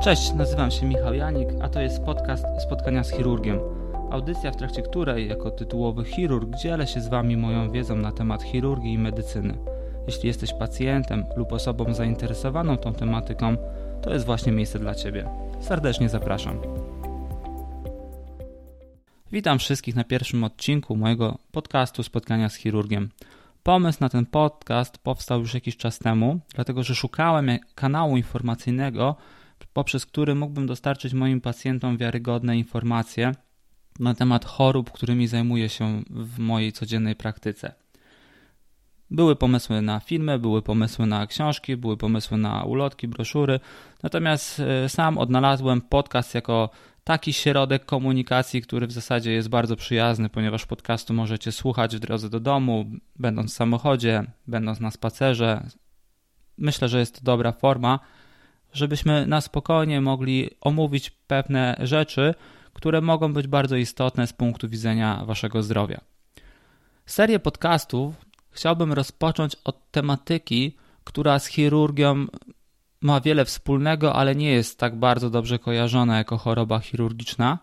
Cześć, nazywam się Michał Janik, a to jest podcast Spotkania z chirurgiem. Audycja, w trakcie której, jako tytułowy chirurg, dzielę się z Wami moją wiedzą na temat chirurgii i medycyny. Jeśli jesteś pacjentem lub osobą zainteresowaną tą tematyką, to jest właśnie miejsce dla Ciebie. Serdecznie zapraszam. Witam wszystkich na pierwszym odcinku mojego podcastu Spotkania z chirurgiem. Pomysł na ten podcast powstał już jakiś czas temu, dlatego że szukałem kanału informacyjnego, poprzez który mógłbym dostarczyć moim pacjentom wiarygodne informacje na temat chorób, którymi zajmuję się w mojej codziennej praktyce. Były pomysły na filmy, były pomysły na książki, były pomysły na ulotki, broszury, natomiast e, sam odnalazłem podcast jako taki środek komunikacji, który w zasadzie jest bardzo przyjazny, ponieważ podcastu możecie słuchać w drodze do domu, będąc w samochodzie, będąc na spacerze. Myślę, że jest to dobra forma, żebyśmy na spokojnie mogli omówić pewne rzeczy, które mogą być bardzo istotne z punktu widzenia waszego zdrowia. Serię podcastów chciałbym rozpocząć od tematyki, która z chirurgią ma wiele wspólnego, ale nie jest tak bardzo dobrze kojarzona jako choroba chirurgiczna.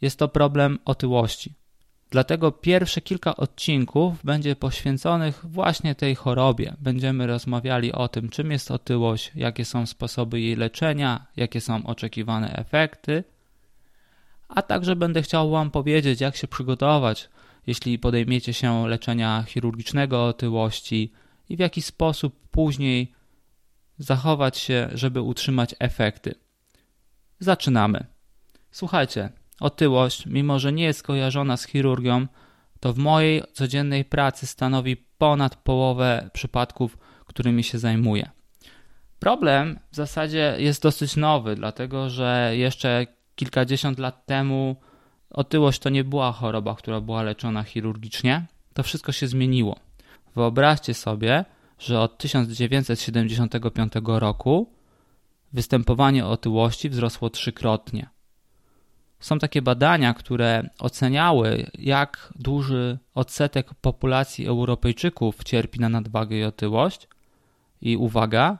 Jest to problem otyłości. Dlatego pierwsze kilka odcinków będzie poświęconych właśnie tej chorobie. Będziemy rozmawiali o tym, czym jest otyłość, jakie są sposoby jej leczenia, jakie są oczekiwane efekty, a także będę chciał Wam powiedzieć, jak się przygotować, jeśli podejmiecie się leczenia chirurgicznego otyłości i w jaki sposób później zachować się, żeby utrzymać efekty. Zaczynamy. Słuchajcie, otyłość, mimo że nie jest kojarzona z chirurgią, to w mojej codziennej pracy stanowi ponad połowę przypadków, którymi się zajmuję. Problem w zasadzie jest dosyć nowy, dlatego że jeszcze kilkadziesiąt lat temu otyłość to nie była choroba, która była leczona chirurgicznie. To wszystko się zmieniło. Wyobraźcie sobie, że od 1975 roku występowanie otyłości wzrosło trzykrotnie. Są takie badania, które oceniały, jak duży odsetek populacji Europejczyków cierpi na nadwagę i otyłość. I uwaga,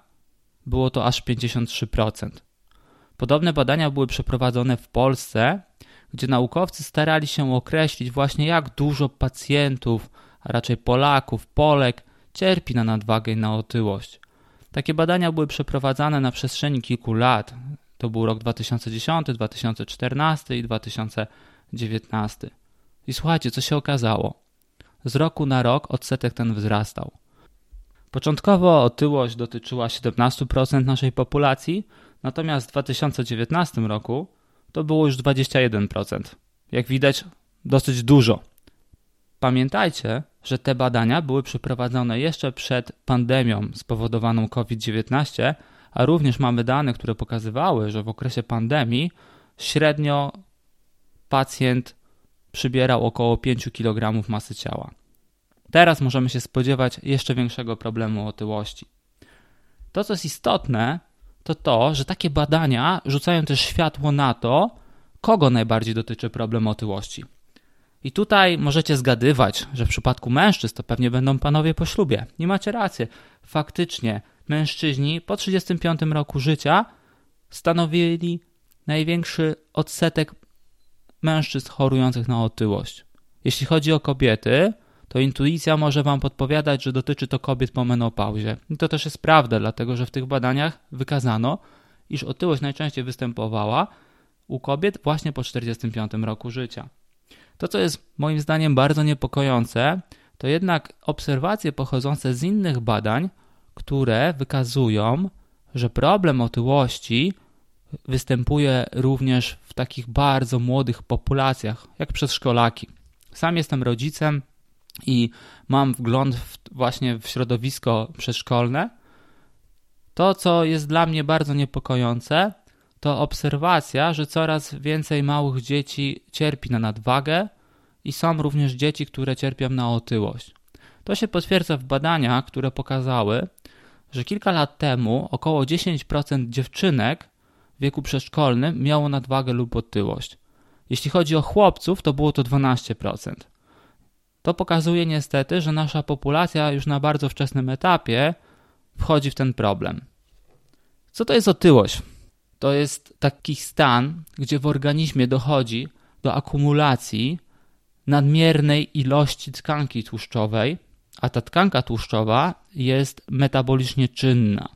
było to aż 53%. Podobne badania były przeprowadzone w Polsce, gdzie naukowcy starali się określić właśnie, jak dużo pacjentów, a raczej Polaków, Polek, cierpi na nadwagę i na otyłość. Takie badania były przeprowadzane na przestrzeni kilku lat. To był rok 2010, 2014 i 2019. I słuchajcie, co się okazało? Z roku na rok odsetek ten wzrastał. Początkowo otyłość dotyczyła 17% naszej populacji, natomiast w 2019 roku to było już 21%. Jak widać, dosyć dużo. Pamiętajcie, że te badania były przeprowadzone jeszcze przed pandemią spowodowaną COVID-19, a również mamy dane, które pokazywały, że w okresie pandemii średnio pacjent przybierał około 5 kg masy ciała. Teraz możemy się spodziewać jeszcze większego problemu otyłości. To, co jest istotne, to to, że takie badania rzucają też światło na to, kogo najbardziej dotyczy problem otyłości. I tutaj możecie zgadywać, że w przypadku mężczyzn to pewnie będą panowie po ślubie. Nie macie racji. Faktycznie mężczyźni po 35 roku życia stanowili największy odsetek mężczyzn chorujących na otyłość. Jeśli chodzi o kobiety, to intuicja może Wam podpowiadać, że dotyczy to kobiet po menopauzie. I to też jest prawda, dlatego że w tych badaniach wykazano, iż otyłość najczęściej występowała u kobiet właśnie po 45 roku życia. To, co jest moim zdaniem bardzo niepokojące, to jednak obserwacje pochodzące z innych badań, które wykazują, że problem otyłości występuje również w takich bardzo młodych populacjach, jak przedszkolaki. Sam jestem rodzicem i mam wgląd w, właśnie w środowisko przedszkolne. To, co jest dla mnie bardzo niepokojące, to obserwacja, że coraz więcej małych dzieci cierpi na nadwagę i są również dzieci, które cierpią na otyłość. To się potwierdza w badaniach, które pokazały, że kilka lat temu około 10% dziewczynek w wieku przedszkolnym miało nadwagę lub otyłość. Jeśli chodzi o chłopców, to było to 12%. To pokazuje niestety, że nasza populacja już na bardzo wczesnym etapie wchodzi w ten problem. Co to jest otyłość? to jest taki stan, gdzie w organizmie dochodzi do akumulacji nadmiernej ilości tkanki tłuszczowej, a ta tkanka tłuszczowa jest metabolicznie czynna.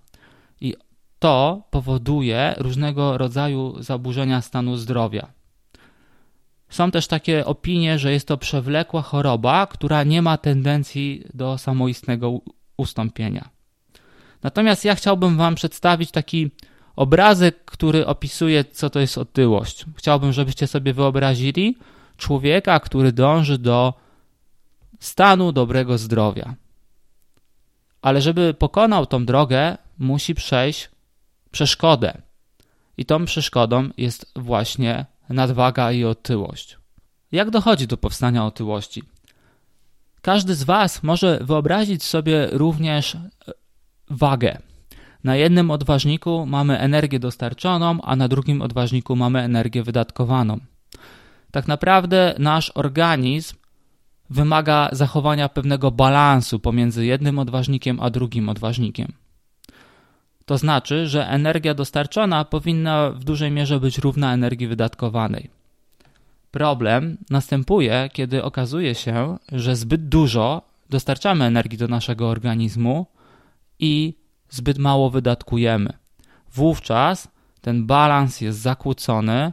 I to powoduje różnego rodzaju zaburzenia stanu zdrowia. Są też takie opinie, że jest to przewlekła choroba, która nie ma tendencji do samoistnego ustąpienia. Natomiast ja chciałbym Wam przedstawić taki obrazek, który opisuje, co to jest otyłość. Chciałbym, żebyście sobie wyobrazili człowieka, który dąży do stanu dobrego zdrowia. Ale żeby pokonał tą drogę, musi przejść przeszkodę. I tą przeszkodą jest właśnie nadwaga i otyłość. Jak dochodzi do powstania otyłości? Każdy z Was może wyobrazić sobie również wagę. Na jednym odważniku mamy energię dostarczoną, a na drugim odważniku mamy energię wydatkowaną. Tak naprawdę nasz organizm wymaga zachowania pewnego balansu pomiędzy jednym odważnikiem a drugim odważnikiem. To znaczy, że energia dostarczona powinna w dużej mierze być równa energii wydatkowanej. Problem następuje, kiedy okazuje się, że zbyt dużo dostarczamy energii do naszego organizmu i zbyt mało wydatkujemy. Wówczas ten balans jest zakłócony,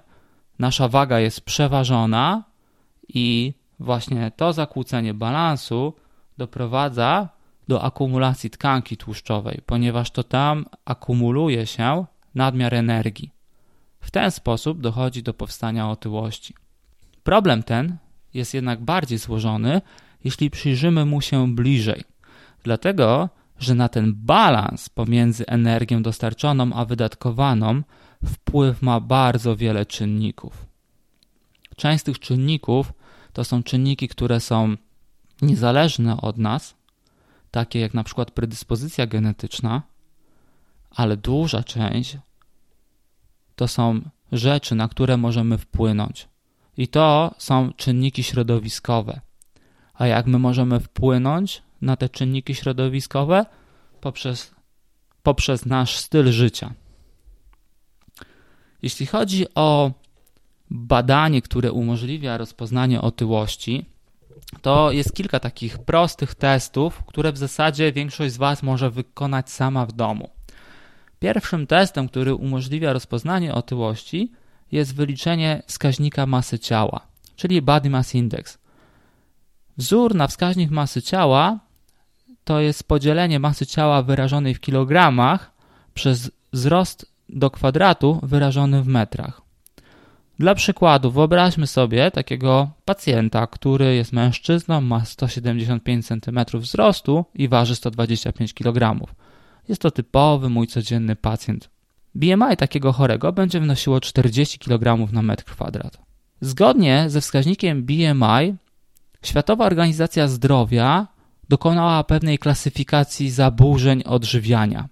nasza waga jest przeważona i właśnie to zakłócenie balansu doprowadza do akumulacji tkanki tłuszczowej, ponieważ to tam akumuluje się nadmiar energii. W ten sposób dochodzi do powstania otyłości. Problem ten jest jednak bardziej złożony, jeśli przyjrzymy mu się bliżej. Dlatego, że na ten balans pomiędzy energią dostarczoną a wydatkowaną wpływ ma bardzo wiele czynników. Część z tych czynników to są czynniki, które są niezależne od nas, takie jak na przykład predyspozycja genetyczna, ale duża część to są rzeczy, na które możemy wpłynąć. I to są czynniki środowiskowe. A jak my możemy wpłynąć na te czynniki środowiskowe? Poprzez, poprzez nasz styl życia. Jeśli chodzi o badanie, które umożliwia rozpoznanie otyłości, to jest kilka takich prostych testów, które w zasadzie większość z Was może wykonać sama w domu. Pierwszym testem, który umożliwia rozpoznanie otyłości, jest wyliczenie wskaźnika masy ciała, czyli Body Mass Index. Wzór na wskaźnik masy ciała to jest podzielenie masy ciała wyrażonej w kilogramach przez wzrost do kwadratu wyrażony w metrach. Dla przykładu, wyobraźmy sobie takiego pacjenta, który jest mężczyzną, ma 175 cm wzrostu i waży 125 kg. Jest to typowy mój codzienny pacjent. BMI takiego chorego będzie wynosiło 40 kg na metr kwadrat. Zgodnie ze wskaźnikiem BMI, Światowa Organizacja Zdrowia dokonała pewnej klasyfikacji zaburzeń odżywiania.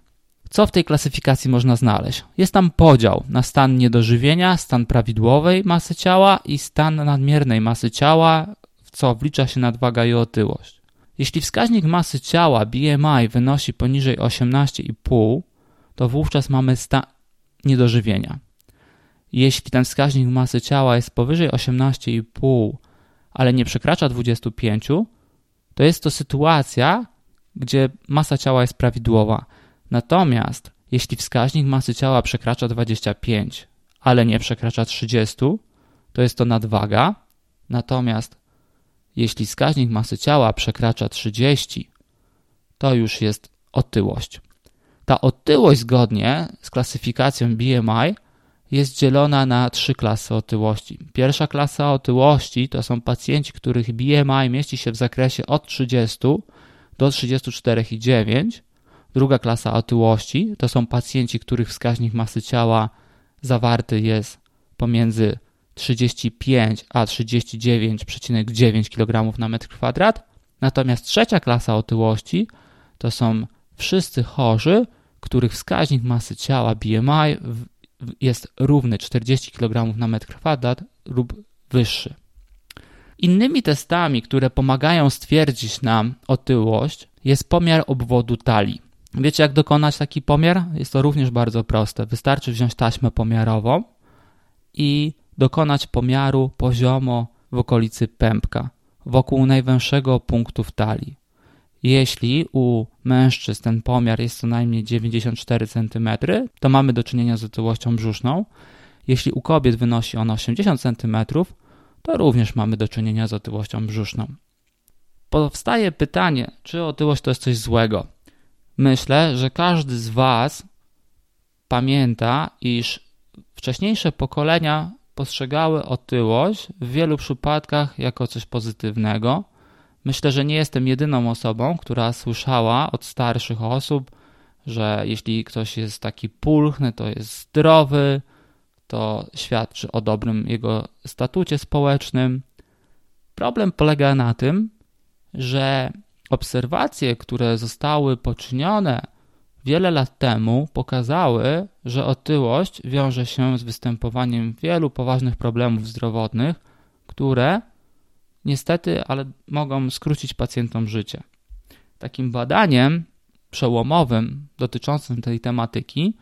Co w tej klasyfikacji można znaleźć? Jest tam podział na stan niedożywienia, stan prawidłowej masy ciała i stan nadmiernej masy ciała, w co wlicza się nadwaga i otyłość. Jeśli wskaźnik masy ciała BMI wynosi poniżej 18,5, to wówczas mamy stan niedożywienia. Jeśli ten wskaźnik masy ciała jest powyżej 18,5, ale nie przekracza 25, to jest to sytuacja, gdzie masa ciała jest prawidłowa. Natomiast jeśli wskaźnik masy ciała przekracza 25, ale nie przekracza 30, to jest to nadwaga. Natomiast jeśli wskaźnik masy ciała przekracza 30, to już jest otyłość. Ta otyłość zgodnie z klasyfikacją BMI jest dzielona na trzy klasy otyłości. Pierwsza klasa otyłości to są pacjenci, których BMI mieści się w zakresie od 30 do 34,9. Druga klasa otyłości to są pacjenci, których wskaźnik masy ciała zawarty jest pomiędzy 35 a 39,9 kg na metr kwadrat. Natomiast trzecia klasa otyłości to są wszyscy chorzy, których wskaźnik masy ciała BMI jest równy 40 kg na metr kwadrat lub wyższy. Innymi testami, które pomagają stwierdzić nam otyłość, jest pomiar obwodu talii. Wiecie, jak dokonać taki pomiar? Jest to również bardzo proste. Wystarczy wziąć taśmę pomiarową i dokonać pomiaru poziomo w okolicy pępka, wokół najwęższego punktu w talii. Jeśli u mężczyzn ten pomiar jest co najmniej 94 cm, to mamy do czynienia z otyłością brzuszną. Jeśli u kobiet wynosi on 80 cm, to również mamy do czynienia z otyłością brzuszną. Powstaje pytanie, czy otyłość to jest coś złego? Myślę, że każdy z Was pamięta, iż wcześniejsze pokolenia postrzegały otyłość w wielu przypadkach jako coś pozytywnego. Myślę, że nie jestem jedyną osobą, która słyszała od starszych osób, że jeśli ktoś jest taki pulchny, to jest zdrowy, to świadczy o dobrym jego statucie społecznym. Problem polega na tym, że obserwacje, które zostały poczynione wiele lat temu, pokazały, że otyłość wiąże się z występowaniem wielu poważnych problemów zdrowotnych, które niestety, ale mogą skrócić pacjentom życie. Takim badaniem przełomowym dotyczącym tej tematyki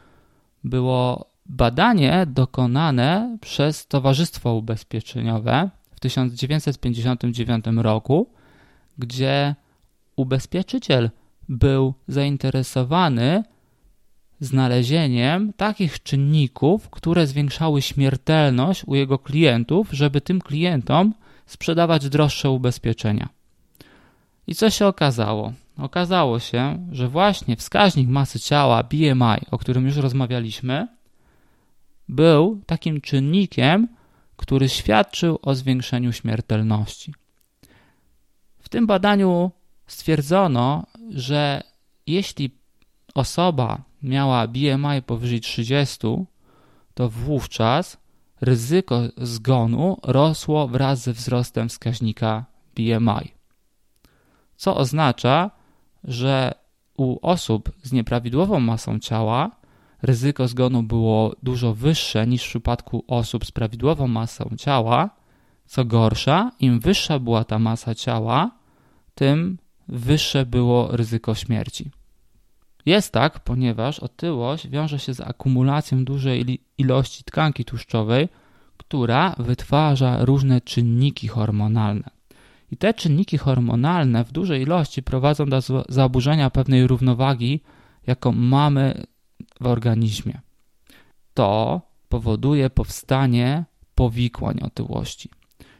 było badanie dokonane przez Towarzystwo Ubezpieczeniowe w 1959 roku, gdzie ubezpieczyciel był zainteresowany znalezieniem takich czynników, które zwiększały śmiertelność u jego klientów, żeby tym klientom sprzedawać droższe ubezpieczenia. I co się okazało? Okazało się, że właśnie wskaźnik masy ciała BMI, o którym już rozmawialiśmy, był takim czynnikiem, który świadczył o zwiększeniu śmiertelności. W tym badaniu stwierdzono, że jeśli osoba miała BMI powyżej 30, to wówczas ryzyko zgonu rosło wraz ze wzrostem wskaźnika BMI. Co oznacza, że u osób z nieprawidłową masą ciała ryzyko zgonu było dużo wyższe niż w przypadku osób z prawidłową masą ciała. Co gorsza, im wyższa była ta masa ciała, tym wyższe było ryzyko śmierci. Jest tak, ponieważ otyłość wiąże się z akumulacją dużej ilości tkanki tłuszczowej, która wytwarza różne czynniki hormonalne. I te czynniki hormonalne w dużej ilości prowadzą do zaburzenia pewnej równowagi, jaką mamy w organizmie. To powoduje powstanie powikłań otyłości.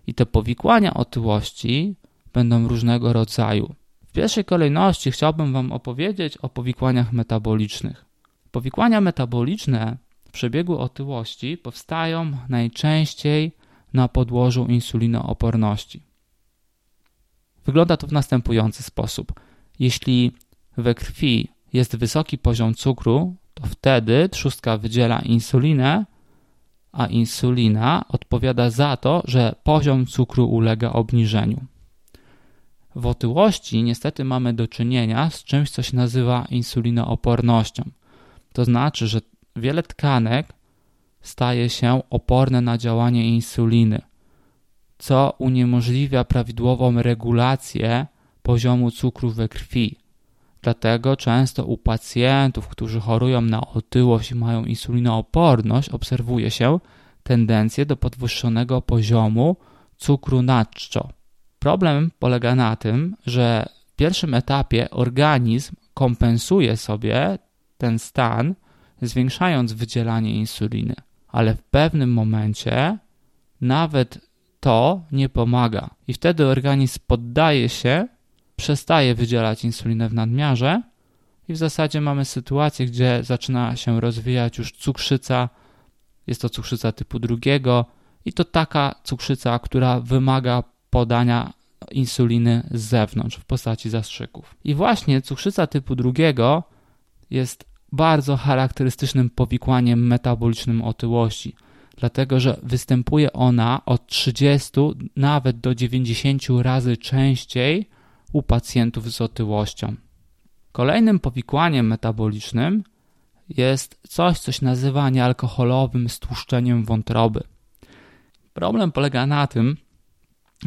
I te powikłania otyłości będą różnego rodzaju. W pierwszej kolejności chciałbym Wam opowiedzieć o powikłaniach metabolicznych. Powikłania metaboliczne w przebiegu otyłości powstają najczęściej na podłożu insulinooporności. Wygląda to w następujący sposób. Jeśli we krwi jest wysoki poziom cukru, to wtedy trzustka wydziela insulinę, a insulina odpowiada za to, że poziom cukru ulega obniżeniu. W otyłości niestety mamy do czynienia z czymś, co się nazywa insulinoopornością. To znaczy, że wiele tkanek staje się oporne na działanie insuliny, co uniemożliwia prawidłową regulację poziomu cukru we krwi. Dlatego często u pacjentów, którzy chorują na otyłość i mają insulinooporność, obserwuje się tendencję do podwyższonego poziomu cukru naczczo. Problem polega na tym, że w pierwszym etapie organizm kompensuje sobie ten stan, zwiększając wydzielanie insuliny, ale w pewnym momencie nawet to nie pomaga i wtedy organizm poddaje się, przestaje wydzielać insulinę w nadmiarze i w zasadzie mamy sytuację, gdzie zaczyna się rozwijać już cukrzyca. Jest to cukrzyca typu drugiego i to taka cukrzyca, która wymaga podania insuliny z zewnątrz w postaci zastrzyków. I właśnie cukrzyca typu drugiego jest bardzo charakterystycznym powikłaniem metabolicznym otyłości, dlatego że występuje ona od 30 nawet do 90 razy częściej u pacjentów z otyłością. Kolejnym powikłaniem metabolicznym jest coś, co się nazywa niealkoholowym stłuszczeniem wątroby. Problem polega na tym,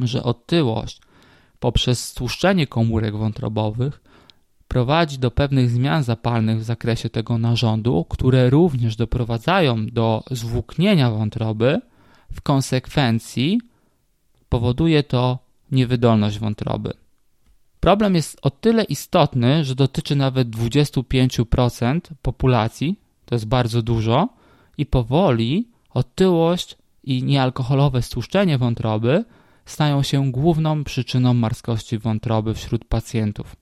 że otyłość poprzez stłuszczenie komórek wątrobowych prowadzi do pewnych zmian zapalnych w zakresie tego narządu, które również doprowadzają do zwłóknienia wątroby. W konsekwencji powoduje to niewydolność wątroby. Problem jest o tyle istotny, że dotyczy nawet 25% populacji, to jest bardzo dużo, i powoli otyłość i niealkoholowe stłuszczenie wątroby stają się główną przyczyną marskości wątroby wśród pacjentów.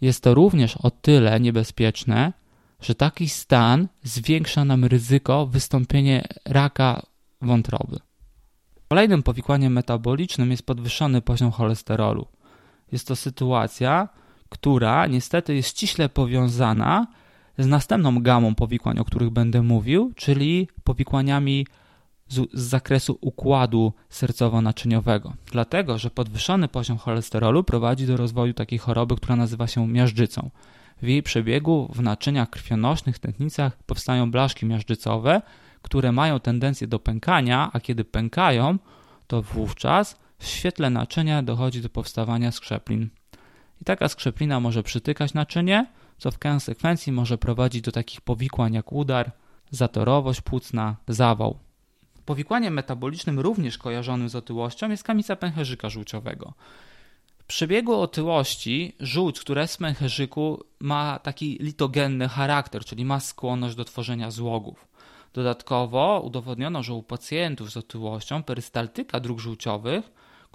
Jest to również o tyle niebezpieczne, że taki stan zwiększa nam ryzyko wystąpienia raka wątroby. Kolejnym powikłaniem metabolicznym jest podwyższony poziom cholesterolu. Jest to sytuacja, która niestety jest ściśle powiązana z następną gamą powikłań, o których będę mówił, czyli powikłaniami z, z zakresu układu sercowo-naczyniowego. Dlatego, że podwyższony poziom cholesterolu prowadzi do rozwoju takiej choroby, która nazywa się miażdżycą. W jej przebiegu w naczyniach krwionośnych, tętnicach powstają blaszki miażdżycowe, które mają tendencję do pękania, a kiedy pękają, to wówczas w świetle naczynia dochodzi do powstawania skrzeplin. I taka skrzeplina może przytykać naczynie, co w konsekwencji może prowadzić do takich powikłań jak udar, zatorowość płucna, zawał. Powikłaniem metabolicznym również kojarzonym z otyłością jest kamica pęcherzyka żółciowego. W przebiegu otyłości żółć, która jest w pęcherzyku, ma taki litogenny charakter, czyli ma skłonność do tworzenia złogów. Dodatkowo udowodniono, że u pacjentów z otyłością perystaltyka dróg żółciowych,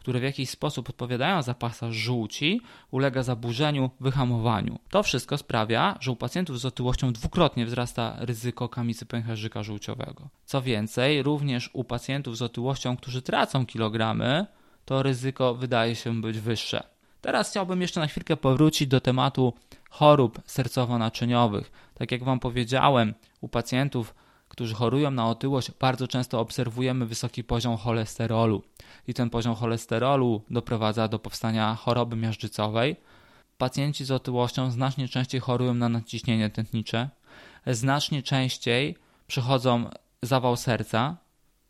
które w jakiś sposób odpowiadają za pasaż żółci, ulega zaburzeniu, wyhamowaniu. To wszystko sprawia, że u pacjentów z otyłością dwukrotnie wzrasta ryzyko kamicy pęcherzyka żółciowego. Co więcej, również u pacjentów z otyłością, którzy tracą kilogramy, to ryzyko wydaje się być wyższe. Teraz chciałbym jeszcze na chwilkę powrócić do tematu chorób sercowo-naczyniowych. Tak jak Wam powiedziałem, u pacjentów którzy chorują na otyłość, bardzo często obserwujemy wysoki poziom cholesterolu. I ten poziom cholesterolu doprowadza do powstania choroby miażdżycowej. Pacjenci z otyłością znacznie częściej chorują na nadciśnienie tętnicze, znacznie częściej przychodzą zawał serca.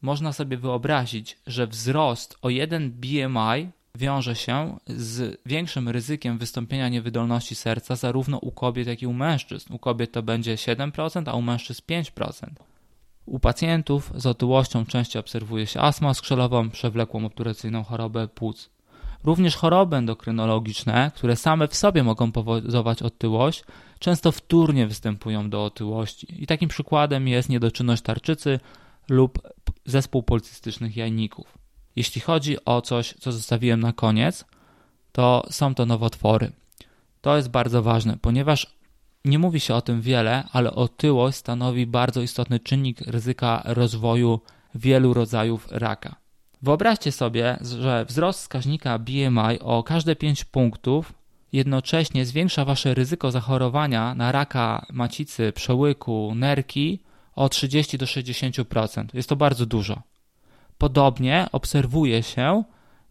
Można sobie wyobrazić, że wzrost o 1 BMI wiąże się z większym ryzykiem wystąpienia niewydolności serca zarówno u kobiet, jak i u mężczyzn. U kobiet to będzie 7%, a u mężczyzn 5%. U pacjentów z otyłością częściej obserwuje się astmę skrzelową, przewlekłą obturacyjną chorobę płuc. Również choroby endokrynologiczne, które same w sobie mogą powodować otyłość, często wtórnie występują do otyłości. I takim przykładem jest niedoczynność tarczycy lub zespół policystycznych jajników. Jeśli chodzi o coś, co zostawiłem na koniec, to są to nowotwory. To jest bardzo ważne, ponieważ nie mówi się o tym wiele, ale otyłość stanowi bardzo istotny czynnik ryzyka rozwoju wielu rodzajów raka. Wyobraźcie sobie, że wzrost wskaźnika BMI o każde 5 punktów jednocześnie zwiększa wasze ryzyko zachorowania na raka macicy, przełyku, nerki o 30 do 60%. Jest to bardzo dużo. Podobnie obserwuje się,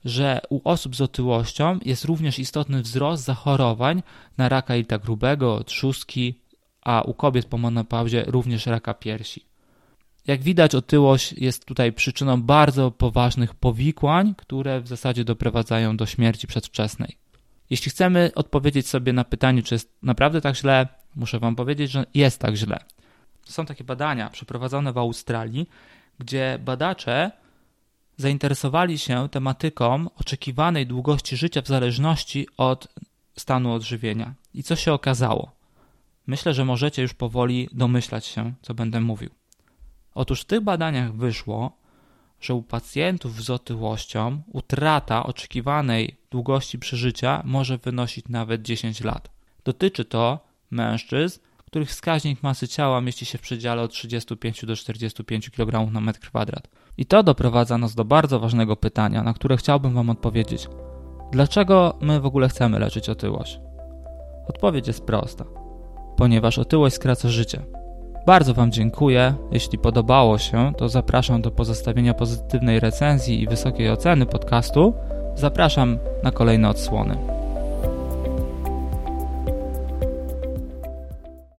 że u osób z otyłością jest również istotny wzrost zachorowań na raka jelita grubego, trzustki, a u kobiet po menopauzie również raka piersi. Jak widać, otyłość jest tutaj przyczyną bardzo poważnych powikłań, które w zasadzie doprowadzają do śmierci przedwczesnej. Jeśli chcemy odpowiedzieć sobie na pytanie, czy jest naprawdę tak źle, muszę Wam powiedzieć, że jest tak źle. Są takie badania przeprowadzone w Australii, gdzie badacze zainteresowali się tematyką oczekiwanej długości życia w zależności od stanu odżywienia. I co się okazało? Myślę, że możecie już powoli domyślać się, co będę mówił. Otóż w tych badaniach wyszło, że u pacjentów z otyłością utrata oczekiwanej długości przeżycia może wynosić nawet 10 lat. Dotyczy to mężczyzn, których wskaźnik masy ciała mieści się w przedziale od 35 do 45 kg na metr kwadrat. I to doprowadza nas do bardzo ważnego pytania, na które chciałbym Wam odpowiedzieć. Dlaczego my w ogóle chcemy leczyć otyłość? Odpowiedź jest prosta. Ponieważ otyłość skraca życie. Bardzo Wam dziękuję. Jeśli podobało się, to zapraszam do pozostawienia pozytywnej recenzji i wysokiej oceny podcastu. Zapraszam na kolejne odsłony.